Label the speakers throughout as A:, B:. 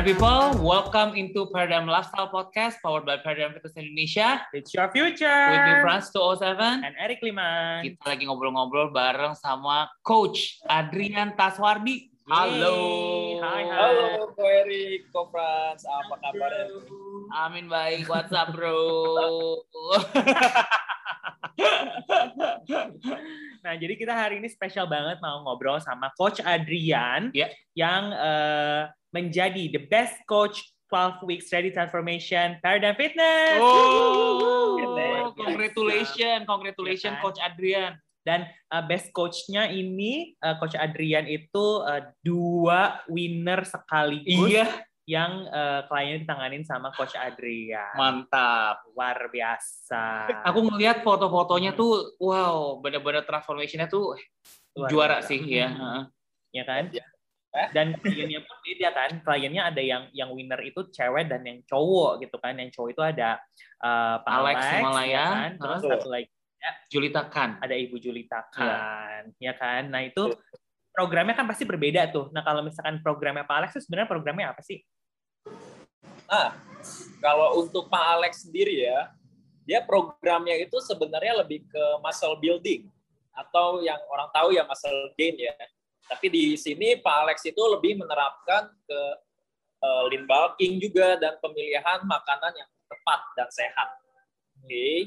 A: people, welcome into Paradigm Lifestyle Podcast powered by Paradigm Fitness Indonesia.
B: It's your future.
A: With me Frans 207.
B: And Eric Liman.
A: Kita lagi ngobrol-ngobrol bareng sama Coach Adrian Taswardi.
B: Halo.
C: Hai, hai. Halo, Ko Erik, Ko Frans. Apa kabar?
A: Amin baik. What's up, bro?
B: nah, jadi kita hari ini spesial banget mau ngobrol sama Coach Adrian
A: yeah.
B: yang uh, menjadi the best coach 12 weeks ready transformation Paradigm Fitness.
A: Oh, congratulations, congratulations ya kan? Coach Adrian.
B: Dan uh, best coachnya ini uh, Coach Adrian itu uh, dua winner sekaligus.
A: Iya.
B: Yang uh, kliennya ditanganin sama Coach Adrian.
A: Mantap,
B: luar biasa.
A: Aku ngelihat foto-fotonya tuh, wow, benar-benar transformationnya tuh luar juara biasa. sih ya.
B: Ya kan? Ya? Dan kliennya pun beda kan. Kliennya ada yang yang winner itu cewek dan yang cowok gitu kan. Yang cowok itu ada uh, Pak Alex, Alex Malaya ya kan? terus satu lagi
A: ya, Julita Khan.
B: ada Ibu Julita iya. Khan ya. ya kan. Nah itu programnya kan pasti berbeda tuh. Nah kalau misalkan programnya Pak Alex itu sebenarnya programnya apa sih?
C: Ah kalau untuk Pak Alex sendiri ya dia programnya itu sebenarnya lebih ke muscle building. Atau yang orang tahu ya muscle gain ya tapi di sini Pak Alex itu lebih menerapkan ke uh, lean bulking juga dan pemilihan makanan yang tepat dan sehat. Oke. Okay.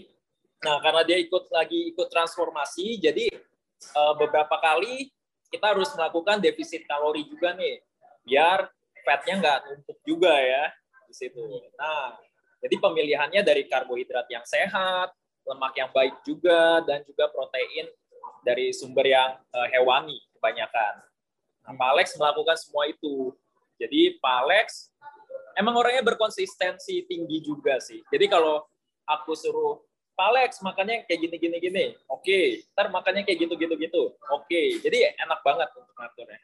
C: Nah, karena dia ikut lagi ikut transformasi, jadi uh, beberapa kali kita harus melakukan defisit kalori juga nih, biar fatnya nggak numpuk juga ya di situ. Nah, jadi pemilihannya dari karbohidrat yang sehat, lemak yang baik juga, dan juga protein dari sumber yang uh, hewani kebanyakan. Nah, Pak Alex melakukan semua itu. Jadi Pak Alex emang orangnya berkonsistensi tinggi juga sih. Jadi kalau aku suruh Pak Alex makannya kayak gini gini gini, oke. Okay. Ntar makannya kayak gitu gitu gitu, oke. Okay. Jadi enak banget untuk ngaturnya.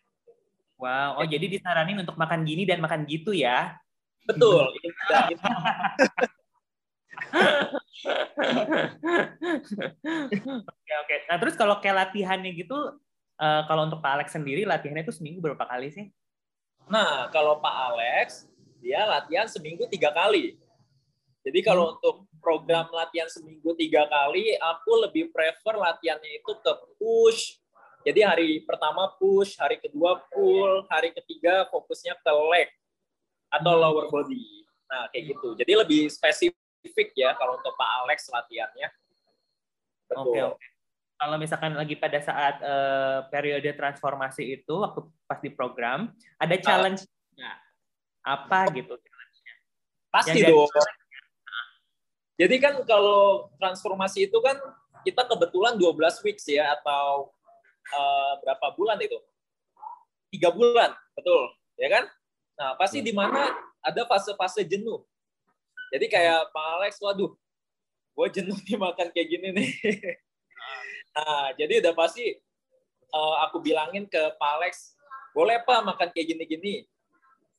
B: Wow, oh jadi disaranin untuk makan gini dan makan gitu ya?
C: Betul.
B: Oke oke. Nah terus kalau kayak latihannya gitu uh, kalau untuk Pak Alex sendiri latihannya itu seminggu berapa kali sih?
C: Nah, kalau Pak Alex dia latihan seminggu tiga kali. Jadi kalau hmm. untuk program latihan seminggu tiga kali, aku lebih prefer latihannya itu ke push. Jadi hari pertama push, hari kedua pull, hari ketiga fokusnya ke leg atau hmm. lower body. Nah, kayak gitu. Jadi lebih spesifik ya kalau untuk Pak Alex latihannya.
B: Oke, oke kalau misalkan lagi pada saat uh, periode transformasi itu waktu pas di program ada ah. challenge uh, apa gitu challenge-nya?
C: Pasti dong. Jadi kan kalau transformasi itu kan kita kebetulan 12 weeks ya atau uh, berapa bulan itu? Tiga bulan, betul, ya kan? Nah pasti di mana ada fase-fase jenuh. Jadi kayak Pak Alex, waduh, gue jenuh nih makan kayak gini nih. Nah, jadi udah pasti uh, aku bilangin ke Pak Alex, boleh Pak makan kayak gini-gini,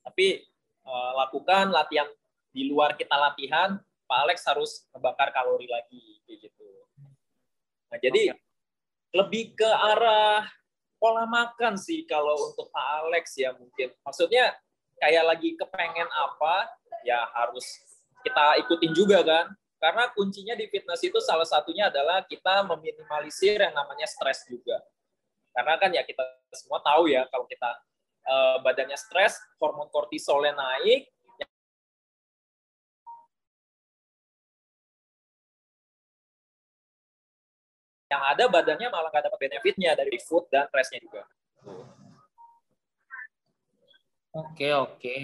C: tapi uh, lakukan latihan di luar kita latihan, Pak Alex harus ngebakar kalori lagi, kayak gitu. Nah, jadi okay. lebih ke arah pola makan sih kalau untuk Pak Alex ya mungkin. Maksudnya kayak lagi kepengen apa, ya harus kita ikutin juga kan. Karena kuncinya di fitness itu salah satunya adalah kita meminimalisir yang namanya stres juga. Karena kan ya kita semua tahu ya kalau kita uh, badannya stres, hormon kortisolnya naik, yang ada badannya malah nggak dapat benefitnya dari food dan stressnya juga.
A: Oke oke.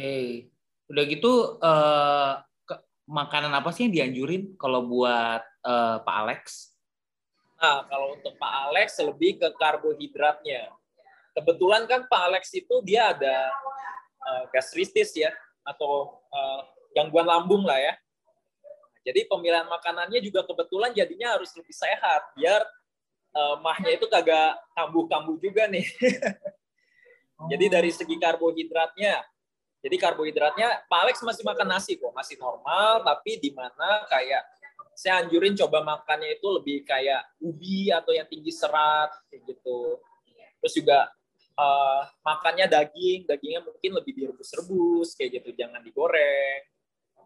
A: Udah gitu uh, makanan apa sih yang dianjurin kalau buat uh, Pak Alex?
C: Nah, kalau untuk Pak Alex lebih ke karbohidratnya. Kebetulan kan Pak Alex itu dia ada uh, gastritis ya atau uh, gangguan lambung lah ya. Jadi pemilihan makanannya juga kebetulan jadinya harus lebih sehat biar uh, mahnya itu kagak kambuh-kambuh juga nih. Jadi dari segi karbohidratnya jadi karbohidratnya Pak Alex masih makan nasi kok, masih normal, tapi di mana kayak saya anjurin coba makannya itu lebih kayak ubi atau yang tinggi serat kayak gitu. Terus juga uh, makannya daging, dagingnya mungkin lebih direbus-rebus kayak gitu, jangan digoreng.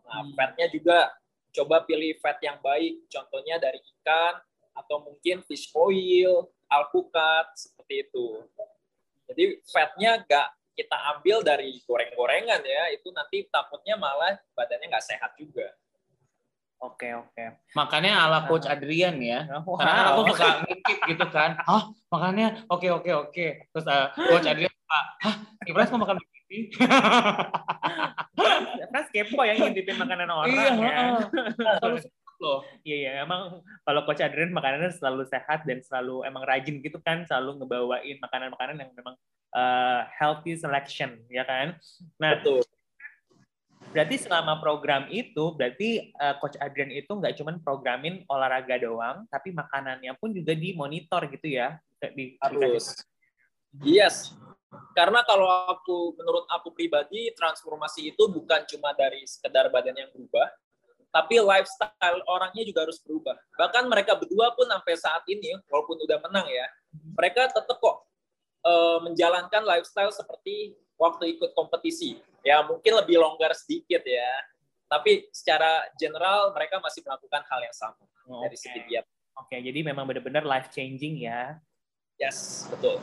C: Nah, hmm. fatnya juga coba pilih fat yang baik, contohnya dari ikan atau mungkin fish oil, alpukat seperti itu. Jadi fatnya gak kita ambil dari goreng-gorengan ya, itu nanti takutnya malah badannya nggak sehat juga.
B: Oke oke.
A: Makanya ala Coach Adrian ya. Wow. Karena aku suka ngintip gitu kan. Hah, makanya oke oke oke. Terus uh, Coach Adrian Pak, hah, Ibras mau makan begini?
B: Pras kepo ya ngintipin makanan orang iya, ya. Selalu loh. Iya iya, emang kalau Coach Adrian makanannya selalu sehat dan selalu emang rajin gitu kan, selalu ngebawain makanan-makanan yang memang uh, healthy selection ya kan. Nah, Betul Berarti selama program itu, berarti uh, Coach Adrian itu nggak cuma programin olahraga doang, tapi makanannya pun juga dimonitor gitu ya?
C: Di, Harus. Yes. Karena kalau aku, menurut aku pribadi, transformasi itu bukan cuma dari sekedar badan yang berubah, tapi lifestyle orangnya juga harus berubah. Bahkan mereka berdua pun sampai saat ini, walaupun udah menang ya, mereka tetap kok uh, menjalankan lifestyle seperti waktu ikut kompetisi. Ya mungkin lebih longgar sedikit ya, tapi secara general mereka masih melakukan hal yang sama oh, dari segi diet.
B: Oke, okay, jadi memang benar-benar life changing ya.
C: Yes, betul.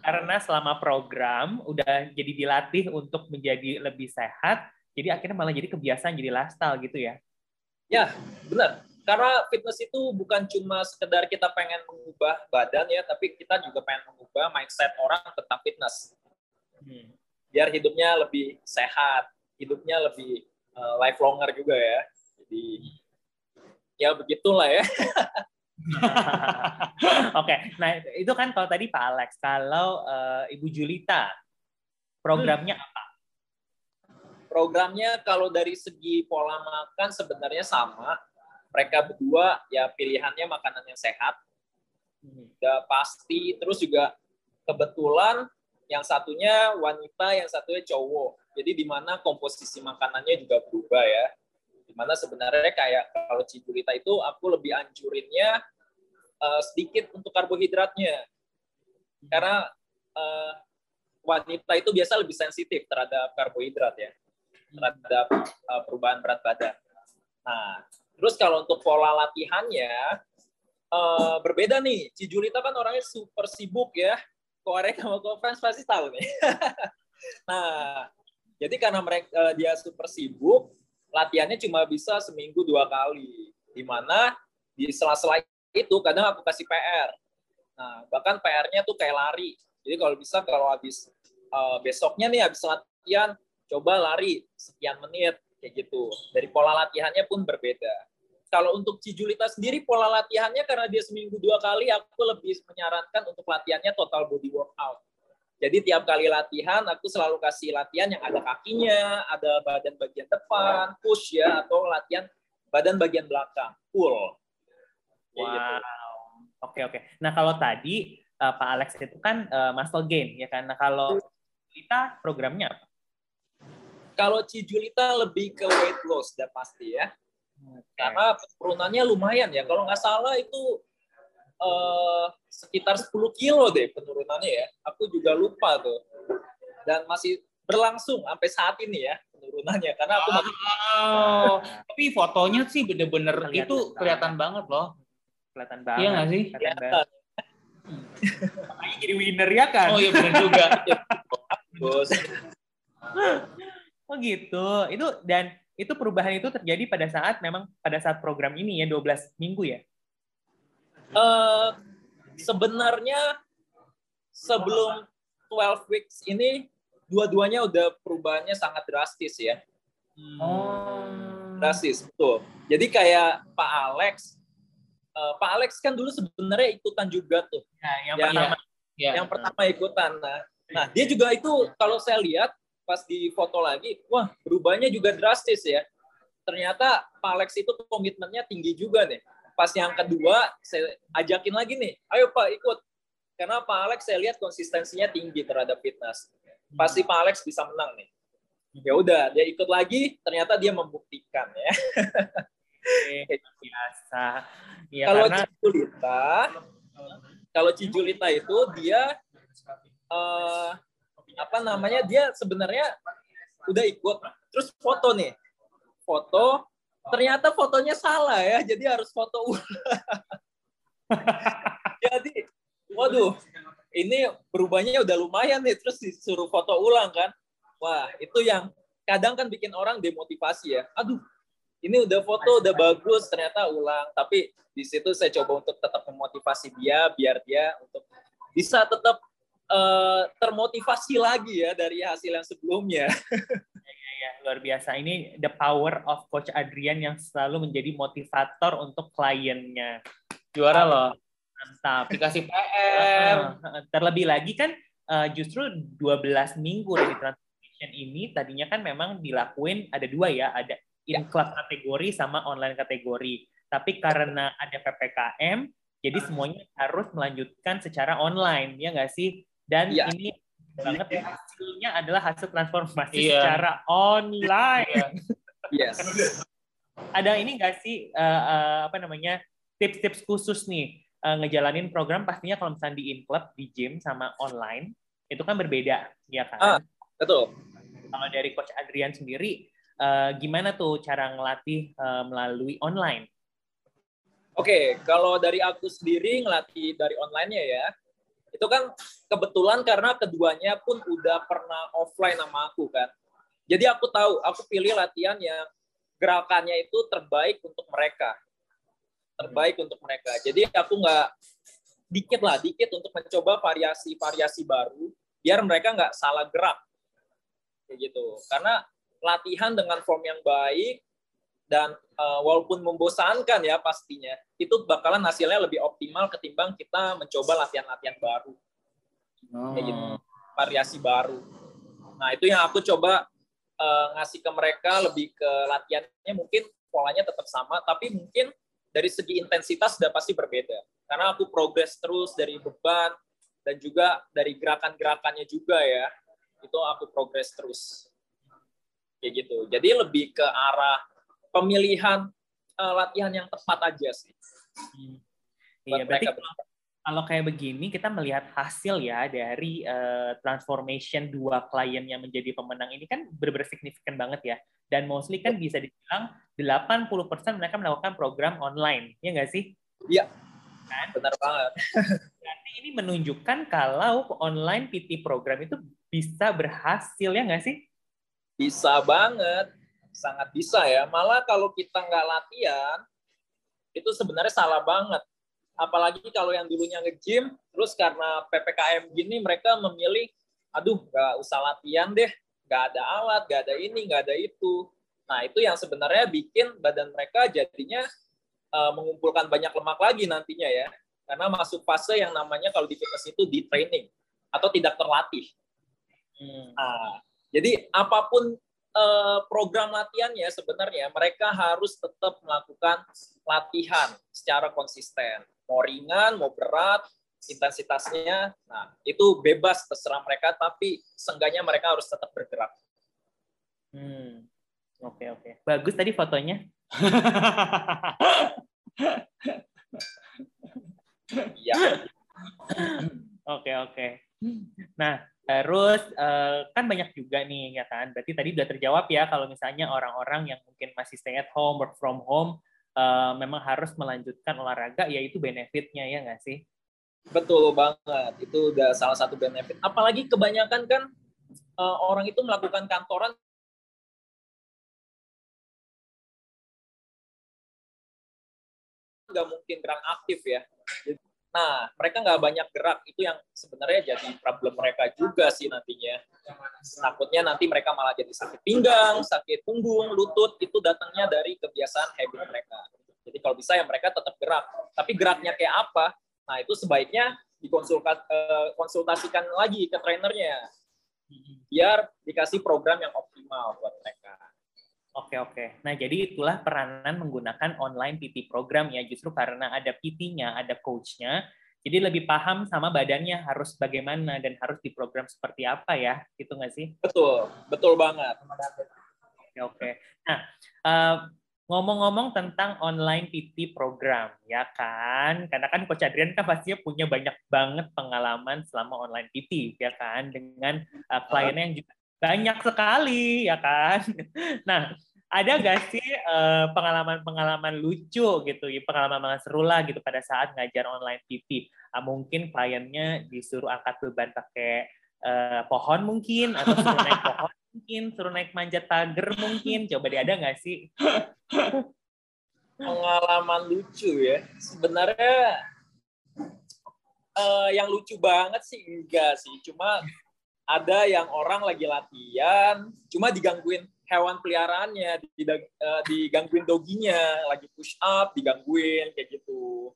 B: Karena selama program udah jadi dilatih untuk menjadi lebih sehat, jadi akhirnya malah jadi kebiasaan jadi lifestyle gitu ya.
C: Ya, benar. Karena fitness itu bukan cuma sekedar kita pengen mengubah badan ya, tapi kita juga pengen mengubah mindset orang tentang fitness. Hmm. Biar hidupnya lebih sehat, hidupnya lebih uh, life longer juga ya. Jadi ya begitulah ya.
B: Oke, okay. nah itu kan kalau tadi Pak Alex, kalau uh, Ibu Julita, programnya hmm. apa?
C: Programnya kalau dari segi pola makan sebenarnya sama. Mereka berdua ya pilihannya makanan yang sehat, hmm. udah pasti. Terus juga kebetulan yang satunya wanita, yang satunya cowok. Jadi di mana komposisi makanannya juga berubah ya. Di mana sebenarnya kayak kalau Cidulita itu aku lebih anjurinnya uh, sedikit untuk karbohidratnya. Karena uh, wanita itu biasa lebih sensitif terhadap karbohidrat ya. Terhadap uh, perubahan berat badan. Nah, terus kalau untuk pola latihannya uh, berbeda nih. Cijulita kan orangnya super sibuk ya Korek sama Friends pasti tahu nih. nah, jadi karena mereka uh, dia super sibuk, latihannya cuma bisa seminggu dua kali. Di mana di sela-sela itu kadang aku kasih PR. Nah, bahkan PR-nya tuh kayak lari. Jadi kalau bisa kalau habis uh, besoknya nih habis latihan, coba lari sekian menit kayak gitu. Dari pola latihannya pun berbeda kalau untuk Cijulita sendiri pola latihannya karena dia seminggu dua kali, aku lebih menyarankan untuk latihannya total body workout. Jadi tiap kali latihan aku selalu kasih latihan yang ada kakinya, ada badan bagian depan, push ya, atau latihan badan bagian belakang, pull.
B: Gitu. Wow. Oke oke. Nah kalau tadi uh, Pak Alex itu kan uh, muscle gain ya kan. Nah kalau kita programnya apa?
C: Kalau Cijulita lebih ke weight loss, sudah pasti ya. Karena penurunannya lumayan ya. Kalau nggak salah itu uh, sekitar 10 kilo deh penurunannya ya. Aku juga lupa tuh. Dan masih berlangsung sampai saat ini ya penurunannya. Karena aku masih...
A: oh, tapi fotonya sih bener-bener itu kelihatan banget loh.
B: Kelihatan banget
A: iya nggak sih?
B: Kelihatan makanya jadi winner ya kan?
A: Oh iya benar juga.
C: Bos
B: oh gitu itu dan itu perubahan itu terjadi pada saat memang pada saat program ini ya 12 minggu ya?
C: Uh, sebenarnya sebelum 12 weeks ini dua-duanya udah perubahannya sangat drastis ya.
B: Oh.
C: Drastis, betul. Jadi kayak Pak Alex, uh, Pak Alex kan dulu sebenarnya ikutan juga tuh.
B: Ya, yang, yang pertama.
C: Ya. Yang pertama ikutan. Nah, nah dia juga itu kalau saya lihat pas di foto lagi, wah berubahnya juga drastis ya. Ternyata Pak Alex itu komitmennya tinggi juga nih. Pas yang kedua, saya ajakin lagi nih, ayo Pak ikut. Karena Pak Alex saya lihat konsistensinya tinggi terhadap fitness. Pasti Pak Alex bisa menang nih. Ya udah, dia ikut lagi, ternyata dia membuktikan ya.
B: biasa.
C: Ya, kalau karena... Cijulita, kalau Cijulita itu dia uh, apa namanya dia sebenarnya udah ikut. Terus foto nih. Foto ternyata fotonya salah ya jadi harus foto ulang. Jadi waduh ini berubahnya udah lumayan nih terus disuruh foto ulang kan. Wah itu yang kadang kan bikin orang demotivasi ya. Aduh ini udah foto udah bagus ternyata ulang. Tapi di situ saya coba untuk tetap memotivasi dia biar dia untuk bisa tetap uh, termotivasi lagi ya dari hasil yang sebelumnya.
B: Ya, ya, luar biasa. Ini the power of coach Adrian yang selalu menjadi motivator untuk kliennya.
A: Juara loh.
B: Mantap.
A: Dikasih PR
B: terlebih lagi kan uh, justru 12 minggu dari transformation ini tadinya kan memang dilakuin ada dua ya ada in ya. kategori sama online kategori. Tapi karena ada ppkm jadi semuanya harus melanjutkan secara online ya nggak sih dan ya. ini banget ya hasilnya adalah hasil transformasi yeah. secara online.
C: Yes.
B: Ada ini nggak sih uh, uh, apa namanya tips-tips khusus nih uh, ngejalanin program pastinya kalau misalnya di in club di gym sama online itu kan berbeda ya kan?
C: Ah, betul.
B: Kalau dari coach Adrian sendiri uh, gimana tuh cara ngelatih uh, melalui online?
C: Oke, okay, kalau dari aku sendiri ngelatih dari online-nya ya, itu kan kebetulan karena keduanya pun udah pernah offline sama aku kan. Jadi aku tahu, aku pilih latihan yang gerakannya itu terbaik untuk mereka. Terbaik untuk mereka. Jadi aku nggak dikit lah, dikit untuk mencoba variasi-variasi baru, biar mereka nggak salah gerak. Kayak gitu. Karena latihan dengan form yang baik, dan uh, walaupun membosankan ya pastinya itu bakalan hasilnya lebih optimal ketimbang kita mencoba latihan-latihan baru. Oh. kayak gitu. Variasi baru. Nah itu yang aku coba uh, ngasih ke mereka lebih ke latihannya. Mungkin polanya tetap sama tapi mungkin dari segi intensitas sudah pasti berbeda. Karena aku progres terus dari beban dan juga dari gerakan-gerakannya juga ya itu aku progres terus. Kayak gitu. Jadi lebih ke arah pemilihan uh, latihan yang tepat aja sih.
B: Hmm. Iya, berarti kalau kayak begini kita melihat hasil ya dari uh, transformation dua klien yang menjadi pemenang ini kan benar-benar signifikan banget ya. Dan mostly kan bisa dibilang 80% mereka melakukan program online, ya nggak sih?
C: Iya. Kan? Benar banget.
B: Berarti ini menunjukkan kalau online PT program itu bisa berhasil ya nggak sih?
C: Bisa banget sangat bisa ya. Malah kalau kita nggak latihan, itu sebenarnya salah banget. Apalagi kalau yang dulunya nge-gym, terus karena PPKM gini mereka memilih, aduh nggak usah latihan deh, nggak ada alat, nggak ada ini, nggak ada itu. Nah itu yang sebenarnya bikin badan mereka jadinya uh, mengumpulkan banyak lemak lagi nantinya ya. Karena masuk fase yang namanya kalau di fitness itu di training atau tidak terlatih. Hmm. Nah, jadi apa pun Eh, program latihannya sebenarnya mereka harus tetap melakukan latihan secara konsisten. Mau ringan, mau berat, intensitasnya, nah itu bebas terserah mereka, tapi seenggaknya mereka harus tetap bergerak.
B: Hmm, oke okay, oke, okay. bagus tadi fotonya.
C: Iya.
B: Oke oke. Nah, terus eh, kan banyak juga nih ya kan. Berarti tadi udah terjawab ya kalau misalnya orang-orang yang mungkin masih stay at home, work from home, eh, memang harus melanjutkan olahraga, yaitu benefitnya ya nggak sih?
C: Betul banget, itu udah salah satu benefit. Apalagi kebanyakan kan eh, orang itu melakukan kantoran nggak mungkin gerak aktif ya. Nah, mereka nggak banyak gerak, itu yang sebenarnya jadi problem mereka juga sih nantinya. Takutnya nanti mereka malah jadi sakit pinggang, sakit punggung, lutut, itu datangnya dari kebiasaan habit mereka. Jadi kalau bisa ya mereka tetap gerak. Tapi geraknya kayak apa? Nah, itu sebaiknya dikonsultasikan eh, lagi ke trainernya. Biar dikasih program yang optimal buat mereka.
B: Oke oke. Nah jadi itulah peranan menggunakan online PT program ya justru karena ada PT-nya, ada coach-nya. Jadi lebih paham sama badannya harus bagaimana dan harus diprogram seperti apa ya, gitu nggak sih?
C: Betul, betul banget.
B: Oke oke. Nah uh, ngomong-ngomong tentang online PT program, ya kan? Karena kan Coach Adrian kan pastinya punya banyak banget pengalaman selama online PT, ya kan? Dengan uh, kliennya yang juga banyak sekali, ya kan? Nah, ada gak sih uh, pengalaman-pengalaman lucu gitu, pengalaman-pengalaman seru lah gitu pada saat ngajar online PT? Uh, mungkin kliennya disuruh angkat beban pakai uh, pohon mungkin, atau suruh naik pohon mungkin, suruh naik manjat pagar mungkin. Coba dia ada nggak sih?
C: Pengalaman lucu ya. Sebenarnya uh, yang lucu banget sih enggak sih. Cuma ada yang orang lagi latihan, cuma digangguin hewan peliharaannya, eh, digangguin doginya, lagi push up, digangguin kayak gitu.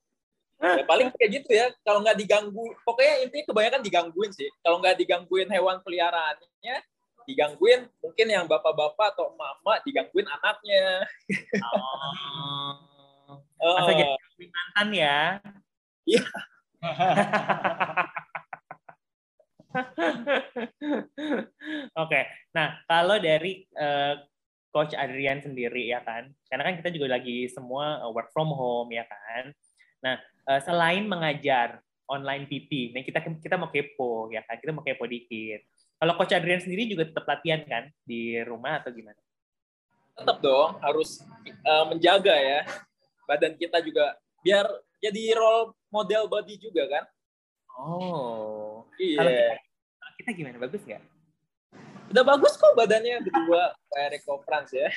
C: Ya, paling kayak gitu ya. Kalau nggak diganggu, pokoknya intinya kebanyakan digangguin sih. Kalau nggak digangguin hewan peliharaannya, digangguin mungkin yang bapak-bapak atau mama digangguin anaknya.
B: Oh. oh. jadi mantan ya.
C: Iya.
B: Oke, nah kalau dari uh, Coach Adrian sendiri ya kan, karena kan kita juga lagi semua eh, work from home ya kan. Nah uh, selain mengajar online PT, nih kita kita mau kepo ya kan, kita mau kepo dikit. Kalau Coach Adrian sendiri juga tetap latihan kan di rumah atau gimana?
C: Tetap dong, harus uh, menjaga ya badan kita juga biar jadi role model body juga kan.
B: Oh.
C: Iya. Kalau
B: kita, kita gimana? Bagus nggak?
C: Udah bagus kok badannya berdua kayak Rico France ya.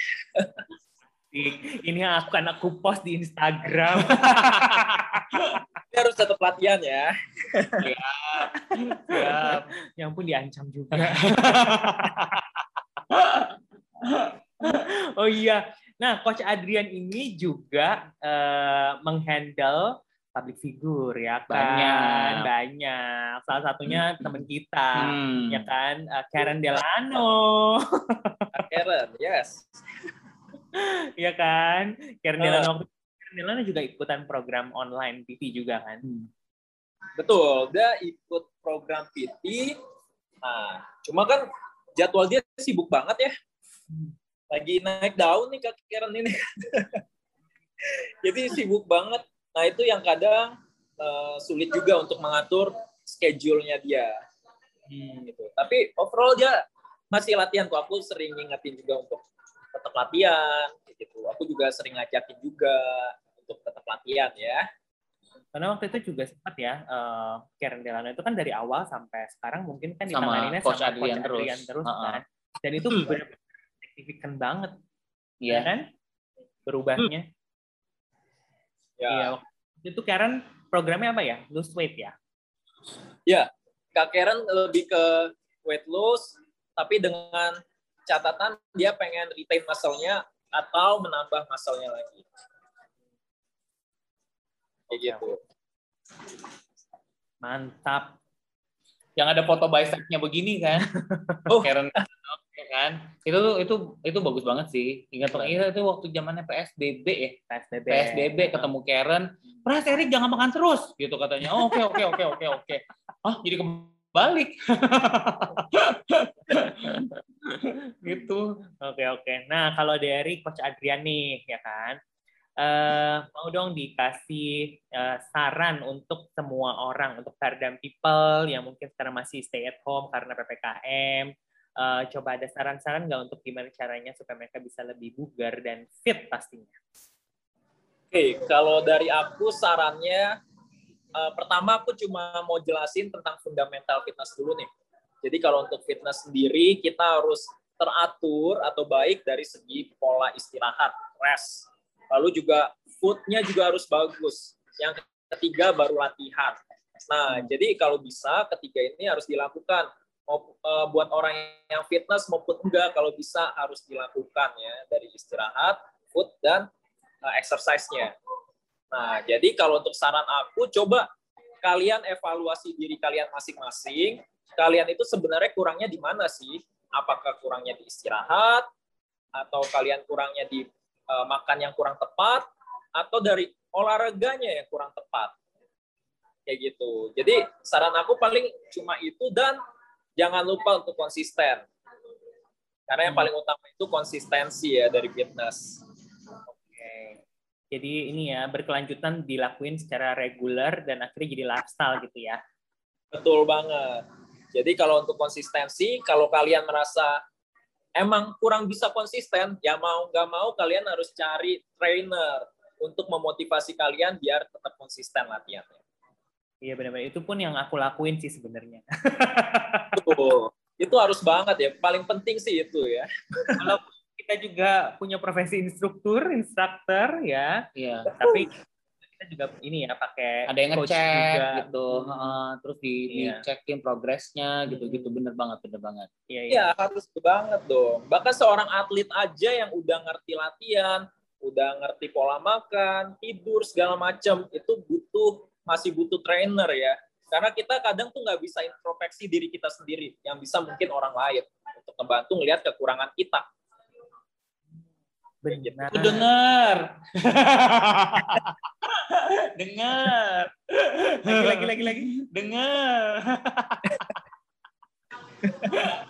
B: Ini akan aku post di Instagram.
C: Ini harus tetap latihan ya.
B: Ya. Ya. Yang pun diancam juga. oh iya. Nah, Coach Adrian ini juga uh, menghandle public figure ya kan banyak banyak salah satunya teman kita hmm. ya kan uh, Karen Delano
C: Karen yes
B: Iya kan? Karen Delano waktu Karen Delano juga ikutan program online PT juga kan? Hmm.
C: Betul, dia ikut program PT. Nah, cuma kan jadwal dia sibuk banget ya. Hmm. Lagi naik daun nih Kak Karen ini. Jadi sibuk banget. Nah, itu yang kadang uh, sulit juga untuk mengatur schedule-nya dia. Hmm. Gitu. Tapi overall dia masih latihan kok. Aku sering ngingetin juga untuk tetap latihan gitu. Aku juga sering ngajakin juga untuk tetap latihan ya.
B: Karena waktu itu juga sempat ya, uh, Karen Delano itu kan dari awal sampai sekarang mungkin kan ditanganinnya sama, sama Adrian, Coach Adrian terus, terus uh -uh. kan. Dan itu hmm. benar-benar signifikan banget. Iya yeah. kan? Berubahnya.
C: Iya. Yeah.
B: Iya. Itu Karen programnya apa ya? Lose weight ya?
C: Iya. Kak Karen lebih ke weight loss tapi dengan catatan dia pengen retain muscle-nya atau menambah muscle-nya lagi. Kayak gitu.
B: Mantap.
A: Yang ada foto bicep-nya begini kan. Oh, Karen ya kan. Itu itu itu bagus banget sih. Ingat itu, itu waktu zamannya PSBB ya. PSBB. PSBB ketemu Karen. Pras Erik jangan makan terus gitu katanya. Oke oke oke oke oke. Ah jadi kebalik.
B: gitu. Oke oke. Nah kalau dari Coach Adrian nih ya kan, uh, mau dong dikasih uh, saran untuk semua orang, untuk paradigm people yang mungkin sekarang masih stay at home karena ppkm. Uh, coba ada saran-saran nggak untuk gimana caranya supaya mereka bisa lebih bugar dan fit pastinya?
C: Oke, okay, kalau dari aku sarannya uh, pertama aku cuma mau jelasin tentang fundamental fitness dulu nih. Jadi kalau untuk fitness sendiri kita harus teratur atau baik dari segi pola istirahat, rest. Lalu juga foodnya juga harus bagus. Yang ketiga baru latihan. Nah, hmm. jadi kalau bisa ketiga ini harus dilakukan. Uh, buat orang yang fitness maupun enggak kalau bisa harus dilakukan ya dari istirahat, food dan uh, exercise-nya. Nah, jadi kalau untuk saran aku coba kalian evaluasi diri kalian masing-masing kalian itu sebenarnya kurangnya di mana sih? Apakah kurangnya di istirahat atau kalian kurangnya di uh, makan yang kurang tepat atau dari olahraganya yang kurang tepat? Kayak gitu. Jadi saran aku paling cuma itu dan jangan lupa untuk konsisten. Karena yang hmm. paling utama itu konsistensi ya dari fitness.
B: Okay. Jadi ini ya berkelanjutan dilakuin secara reguler dan akhirnya jadi lifestyle gitu ya.
C: Betul banget. Jadi kalau untuk konsistensi, kalau kalian merasa emang kurang bisa konsisten, ya mau nggak mau kalian harus cari trainer untuk memotivasi kalian biar tetap konsisten latihannya.
B: Iya benar-benar itu pun yang aku lakuin sih sebenarnya.
C: Tuh, itu harus banget ya. Paling penting sih itu ya.
B: Kalau kita juga punya profesi instruktur, instruktur ya. Iya. Tapi kita juga ini ya pakai
A: ada yang ngecek gitu, hmm. terus di iya. dicekin progresnya gitu-gitu hmm. bener banget, bener banget.
C: Iya, iya. Ya, harus banget dong. Bahkan seorang atlet aja yang udah ngerti latihan, udah ngerti pola makan, tidur segala macam itu butuh masih butuh trainer ya. Karena kita kadang tuh nggak bisa introspeksi diri kita sendiri, yang bisa mungkin orang lain untuk membantu melihat kekurangan kita.
A: Benar. Aku dengar. dengar.
B: Lagi lagi lagi lagi.
A: Dengar.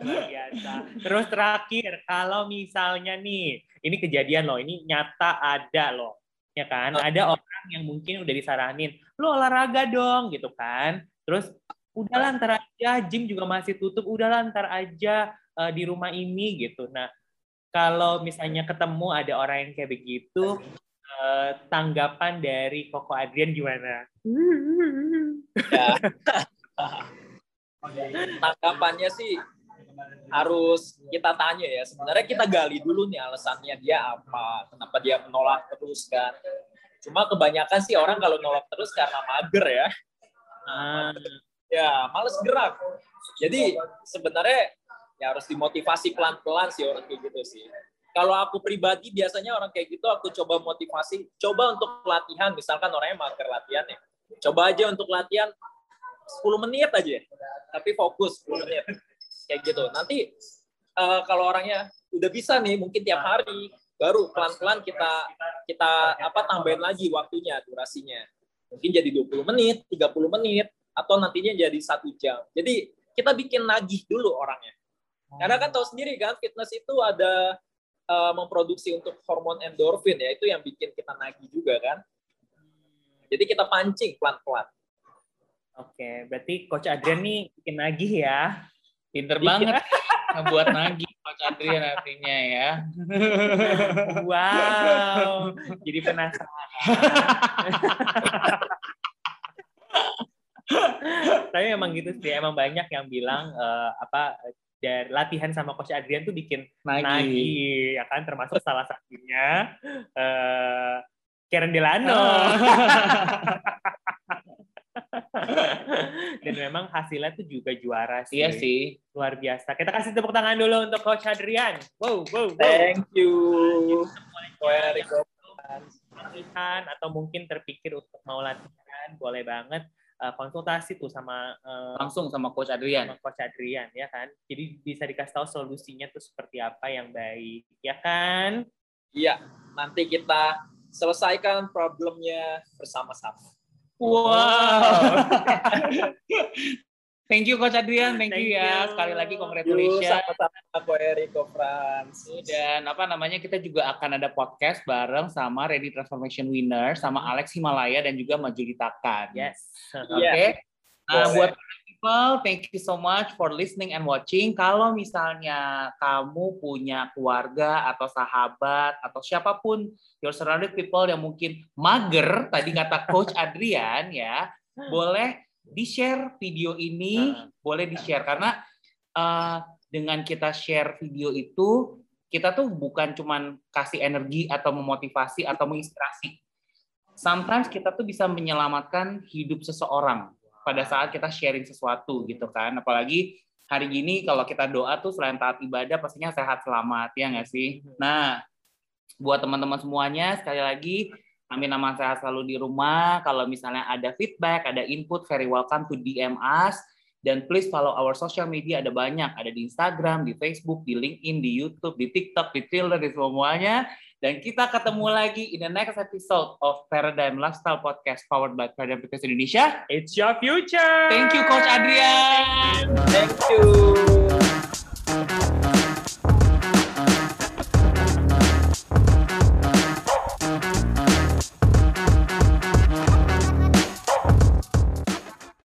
B: Biasa. Terus terakhir, kalau misalnya nih, ini kejadian loh, ini nyata ada loh. Ya kan? Ada orang yang mungkin udah disaranin, lo olahraga dong gitu kan. Terus udahlah ntar aja, gym juga masih tutup, udahlah ntar aja uh, di rumah ini gitu. Nah, kalau misalnya ketemu ada orang yang kayak begitu, uh, tanggapan dari Koko Adrian gimana?
C: Ya. Tanggapannya sih harus kita tanya ya. Sebenarnya kita gali dulu nih alasannya dia apa, kenapa dia menolak terus kan. Cuma kebanyakan sih orang kalau nolak terus karena mager ya. Nah, ya, males gerak. Jadi sebenarnya ya harus dimotivasi pelan-pelan sih orang kayak gitu sih. Kalau aku pribadi biasanya orang kayak gitu aku coba motivasi, coba untuk latihan, misalkan orangnya mager latihan ya. Coba aja untuk latihan 10 menit aja, tapi fokus 10 menit. Kayak gitu. Nanti uh, kalau orangnya udah bisa nih mungkin tiap hari, baru pelan-pelan kita kita apa tambahin lagi waktunya, durasinya. Mungkin jadi 20 menit, 30 menit, atau nantinya jadi satu jam. Jadi kita bikin nagih dulu orangnya karena kan tahu sendiri kan fitness itu ada uh, memproduksi untuk hormon endorfin ya itu yang bikin kita nagih juga kan. Jadi kita pancing pelan-pelan.
B: Oke, berarti Coach Adrian nih bikin nagih ya.
A: Pinter banget buat nagih Coach Adrian artinya ya.
B: wow, jadi penasaran. Tapi emang gitu sih, emang banyak yang bilang uh, apa dari latihan sama coach Adrian tuh bikin nagi, nagi ya kan termasuk salah satunya uh, Karen Delano. Dan memang hasilnya tuh juga juara sih.
A: Iya sih.
B: Luar biasa. Kita kasih tepuk tangan dulu untuk Coach Adrian. Wow, wow,
C: wow. Thank you.
B: Latihan atau mungkin terpikir untuk mau latihan, boleh banget uh, konsultasi tuh sama
A: uh, langsung sama coach Adrian. Sama
B: coach Adrian ya kan. Jadi bisa dikasih tahu solusinya tuh seperti apa yang baik, ya kan?
C: Iya, nanti kita selesaikan problemnya bersama-sama.
A: Wow. Thank you Coach Adrian, thank, thank you ya. Sekali lagi congratulations.
C: Sama-sama Ko Eriko Franz.
A: Dan apa namanya kita juga akan ada podcast bareng sama Ready Transformation Winner sama Alex Himalaya dan juga Majuli Takan.
B: Yes.
A: Oke. Okay? Yeah. Nah, Boleh. buat people, thank you so much for listening and watching. Kalau misalnya kamu punya keluarga atau sahabat atau siapa pun your surrounded people yang mungkin mager, tadi kata Coach Adrian ya, boleh di-share video ini, uh. boleh di-share karena uh, dengan kita share video itu kita tuh bukan cuman kasih energi atau memotivasi atau menginspirasi. Sometimes kita tuh bisa menyelamatkan hidup seseorang pada saat kita sharing sesuatu gitu kan. Apalagi hari gini kalau kita doa tuh selain taat ibadah pastinya sehat selamat ya nggak sih? Nah, buat teman-teman semuanya sekali lagi Amin aman sehat selalu di rumah. Kalau misalnya ada feedback, ada input, very welcome to DM us. Dan please follow our social media, ada banyak. Ada di Instagram, di Facebook, di LinkedIn, di YouTube, di TikTok, di Twitter, di semuanya. Dan kita ketemu lagi in the next episode of Paradigm Lifestyle Podcast powered by Paradigm Fitness Indonesia.
B: It's your future.
A: Thank you, Coach Adrian.
C: Thank you.